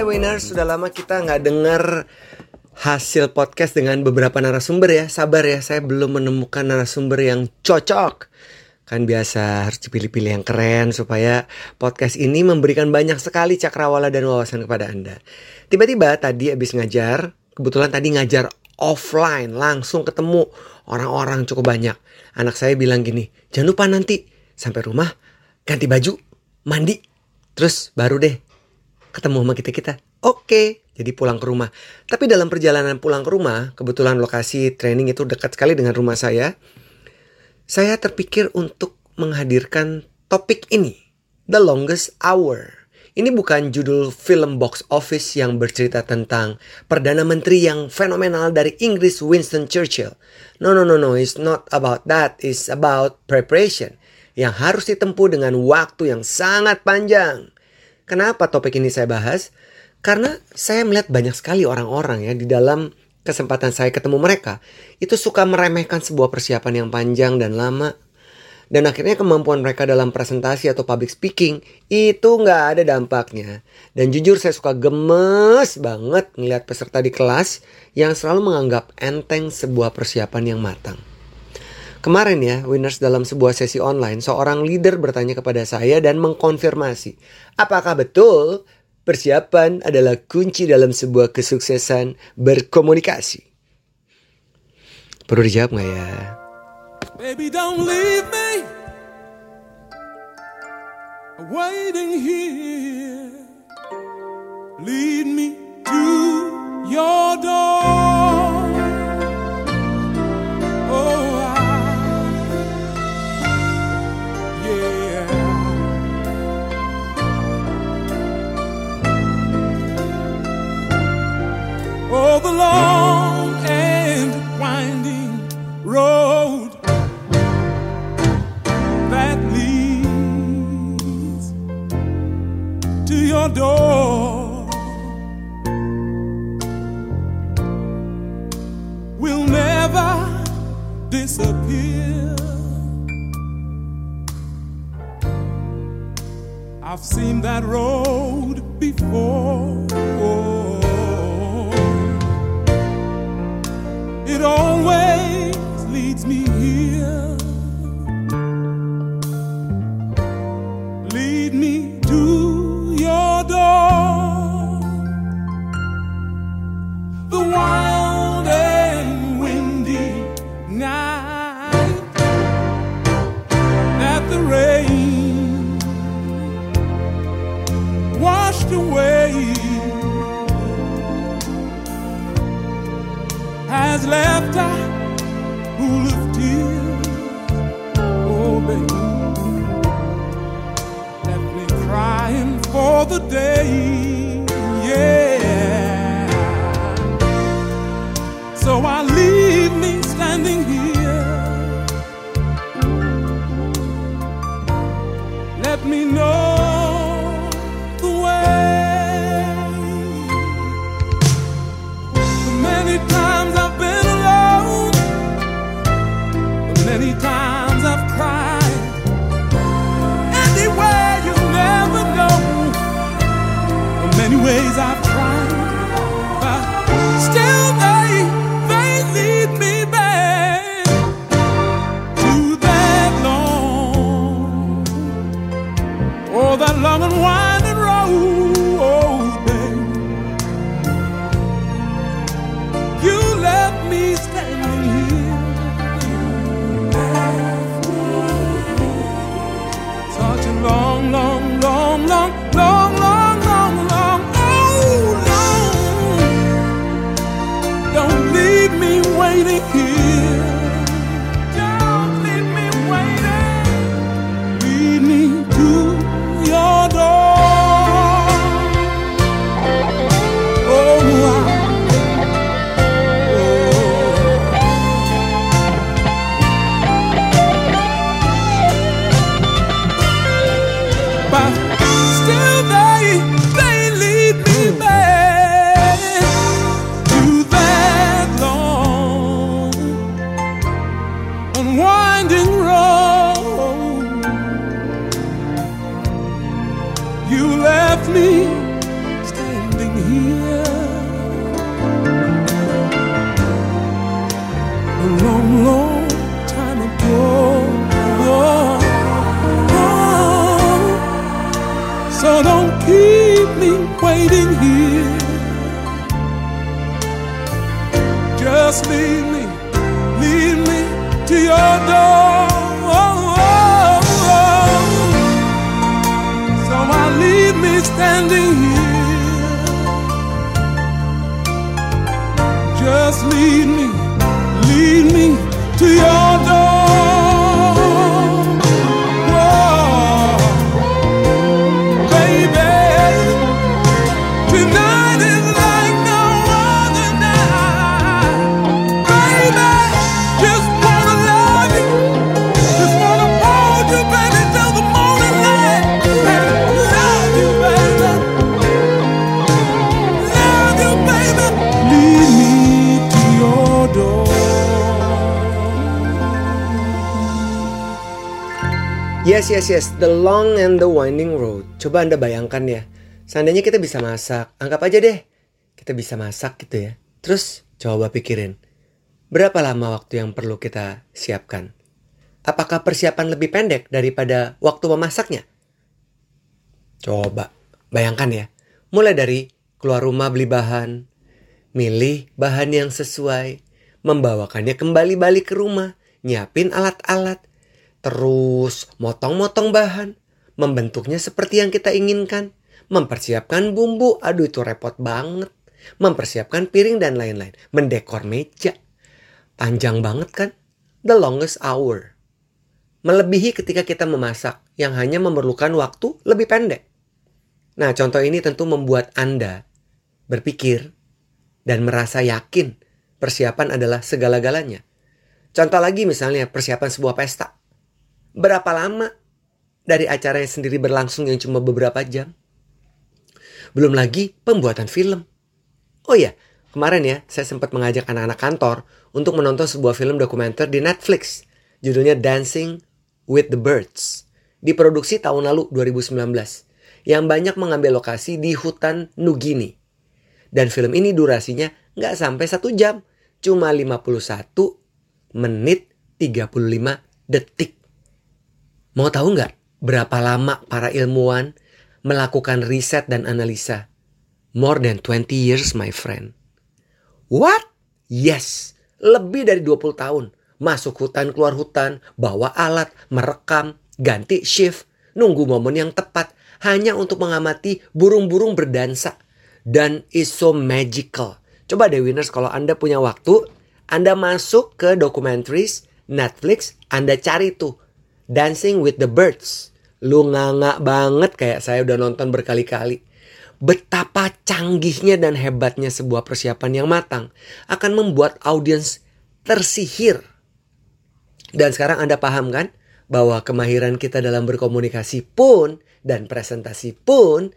Hai Winners, sudah lama kita nggak dengar hasil podcast dengan beberapa narasumber ya. Sabar ya, saya belum menemukan narasumber yang cocok. Kan biasa harus dipilih-pilih yang keren supaya podcast ini memberikan banyak sekali cakrawala dan wawasan kepada Anda. Tiba-tiba tadi habis ngajar, kebetulan tadi ngajar offline, langsung ketemu orang-orang cukup banyak. Anak saya bilang gini, jangan lupa nanti sampai rumah ganti baju, mandi, terus baru deh ketemu sama kita-kita. Oke, jadi pulang ke rumah. Tapi dalam perjalanan pulang ke rumah, kebetulan lokasi training itu dekat sekali dengan rumah saya. Saya terpikir untuk menghadirkan topik ini, The Longest Hour. Ini bukan judul film box office yang bercerita tentang Perdana Menteri yang fenomenal dari Inggris Winston Churchill. No, no, no, no, it's not about that. It's about preparation yang harus ditempuh dengan waktu yang sangat panjang. Kenapa topik ini saya bahas? Karena saya melihat banyak sekali orang-orang ya di dalam kesempatan saya ketemu mereka itu suka meremehkan sebuah persiapan yang panjang dan lama dan akhirnya kemampuan mereka dalam presentasi atau public speaking itu nggak ada dampaknya. Dan jujur saya suka gemes banget ngeliat peserta di kelas yang selalu menganggap enteng sebuah persiapan yang matang. Kemarin ya, winners dalam sebuah sesi online, seorang leader bertanya kepada saya dan mengkonfirmasi, apakah betul persiapan adalah kunci dalam sebuah kesuksesan berkomunikasi? Perlu dijawab nggak ya? Baby, don't leave me waiting here. Lead me to your door. Oh, leads me pool of tears. Oh, baby left me crying for the day. Yeah. So I leave me standing Many times I've cried. Anywhere you never know. Many ways I've waiting here. Just lead me, lead me to your door. So I leave me standing here. Just lead me, Yes, yes. The long and the winding road. Coba Anda bayangkan ya. Seandainya kita bisa masak. Anggap aja deh. Kita bisa masak gitu ya. Terus coba pikirin. Berapa lama waktu yang perlu kita siapkan? Apakah persiapan lebih pendek daripada waktu memasaknya? Coba bayangkan ya. Mulai dari keluar rumah beli bahan, milih bahan yang sesuai, membawakannya kembali balik ke rumah, nyiapin alat-alat, terus motong-motong bahan, membentuknya seperti yang kita inginkan, mempersiapkan bumbu, aduh itu repot banget, mempersiapkan piring dan lain-lain, mendekor meja. Panjang banget kan? The longest hour. Melebihi ketika kita memasak yang hanya memerlukan waktu lebih pendek. Nah, contoh ini tentu membuat Anda berpikir dan merasa yakin persiapan adalah segala-galanya. Contoh lagi misalnya persiapan sebuah pesta. Berapa lama dari acaranya sendiri berlangsung yang cuma beberapa jam? Belum lagi pembuatan film. Oh iya, kemarin ya saya sempat mengajak anak-anak kantor untuk menonton sebuah film dokumenter di Netflix. Judulnya Dancing with the Birds. Diproduksi tahun lalu 2019. Yang banyak mengambil lokasi di hutan Nugini. Dan film ini durasinya nggak sampai satu jam. Cuma 51 menit 35 detik. Mau tahu nggak berapa lama para ilmuwan melakukan riset dan analisa? More than 20 years, my friend. What? Yes, lebih dari 20 tahun. Masuk hutan, keluar hutan, bawa alat, merekam, ganti shift, nunggu momen yang tepat hanya untuk mengamati burung-burung berdansa. Dan is so magical. Coba deh winners kalau Anda punya waktu, Anda masuk ke documentaries Netflix, Anda cari tuh Dancing with the Birds. Lu nganga banget kayak saya udah nonton berkali-kali. Betapa canggihnya dan hebatnya sebuah persiapan yang matang akan membuat audiens tersihir. Dan sekarang Anda paham kan bahwa kemahiran kita dalam berkomunikasi pun dan presentasi pun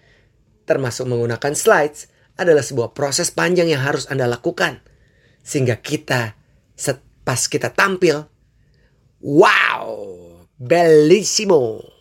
termasuk menggunakan slides adalah sebuah proses panjang yang harus Anda lakukan. Sehingga kita pas kita tampil, wow, bellissimo.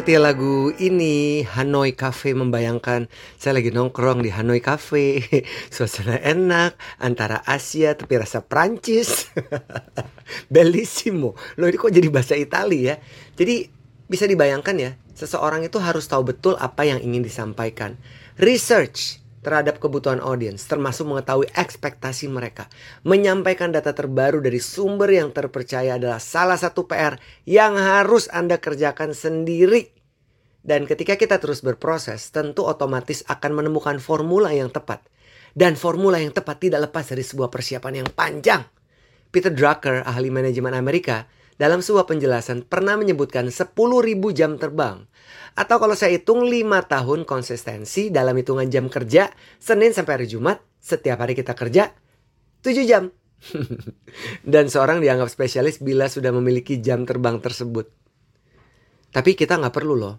Seperti lagu ini Hanoi Cafe membayangkan saya lagi nongkrong di Hanoi Cafe. Suasana enak antara Asia tapi rasa Prancis Bellissimo. Loh ini kok jadi bahasa Italia ya? Jadi bisa dibayangkan ya Seseorang itu harus tahu betul apa yang ingin disampaikan. Research terhadap kebutuhan audiens, termasuk mengetahui ekspektasi mereka. Menyampaikan data terbaru dari sumber yang terpercaya adalah salah satu PR yang harus Anda kerjakan sendiri. Dan ketika kita terus berproses, tentu otomatis akan menemukan formula yang tepat. Dan formula yang tepat tidak lepas dari sebuah persiapan yang panjang. Peter Drucker, ahli manajemen Amerika, dalam sebuah penjelasan pernah menyebutkan 10.000 jam terbang. Atau kalau saya hitung 5 tahun konsistensi dalam hitungan jam kerja, Senin sampai hari Jumat, setiap hari kita kerja 7 jam. Dan seorang dianggap spesialis bila sudah memiliki jam terbang tersebut. Tapi kita nggak perlu loh.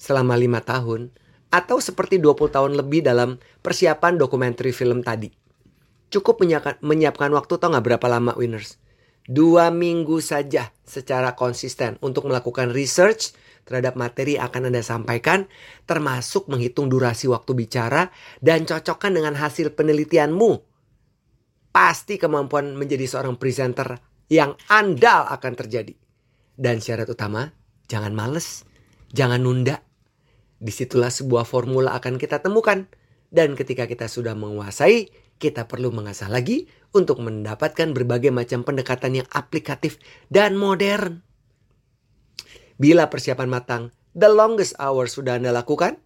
Selama 5 tahun, atau seperti 20 tahun lebih dalam persiapan dokumenter film tadi. Cukup menyiapkan, menyiapkan waktu tau nggak berapa lama winners? Dua minggu saja secara konsisten untuk melakukan research terhadap materi yang akan Anda sampaikan, termasuk menghitung durasi waktu bicara dan cocokkan dengan hasil penelitianmu. Pasti kemampuan menjadi seorang presenter yang andal akan terjadi. Dan syarat utama, jangan males, jangan nunda. Di situlah sebuah formula akan kita temukan. Dan ketika kita sudah menguasai, kita perlu mengasah lagi untuk mendapatkan berbagai macam pendekatan yang aplikatif dan modern. Bila persiapan matang, the longest hour sudah Anda lakukan,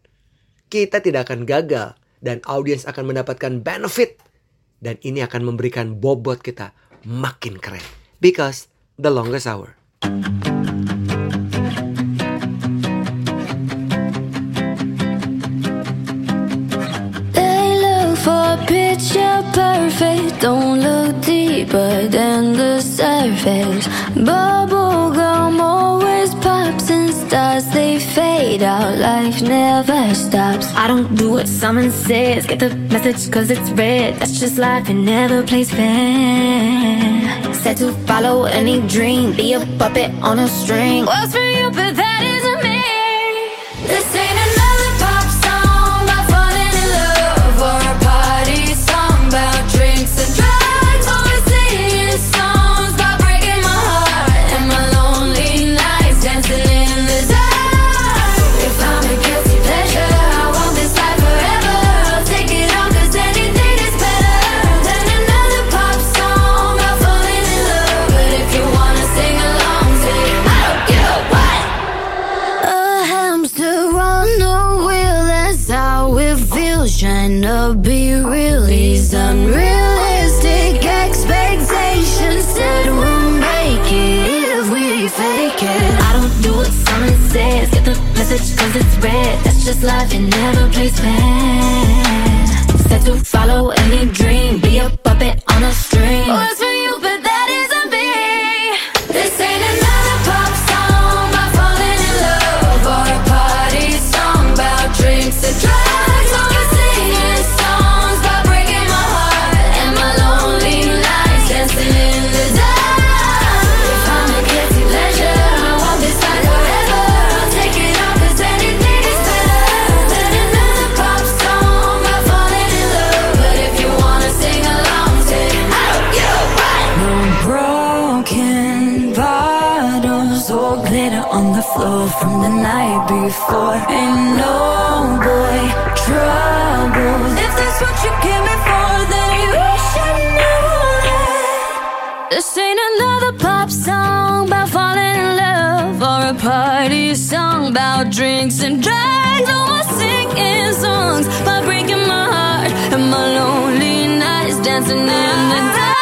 kita tidak akan gagal dan audiens akan mendapatkan benefit. Dan ini akan memberikan bobot kita makin keren. Because the longest hour. They perfect. Don't look deeper than the surface. Bubblegum always pops and stars. They fade out. Life never stops. I don't do what someone says. Get the message cause it's red. That's just life and never plays fair. Set to follow any dream. Be a puppet on a string. Works for you, but that isn't me. This just life and never plays fair. on the floor from the night before. and no boy troubles. If that's what you came before, then you should know that. This ain't another pop song about falling in love or a party song about drinks and drugs. No more singing songs about breaking my heart and my lonely nights dancing in the dark.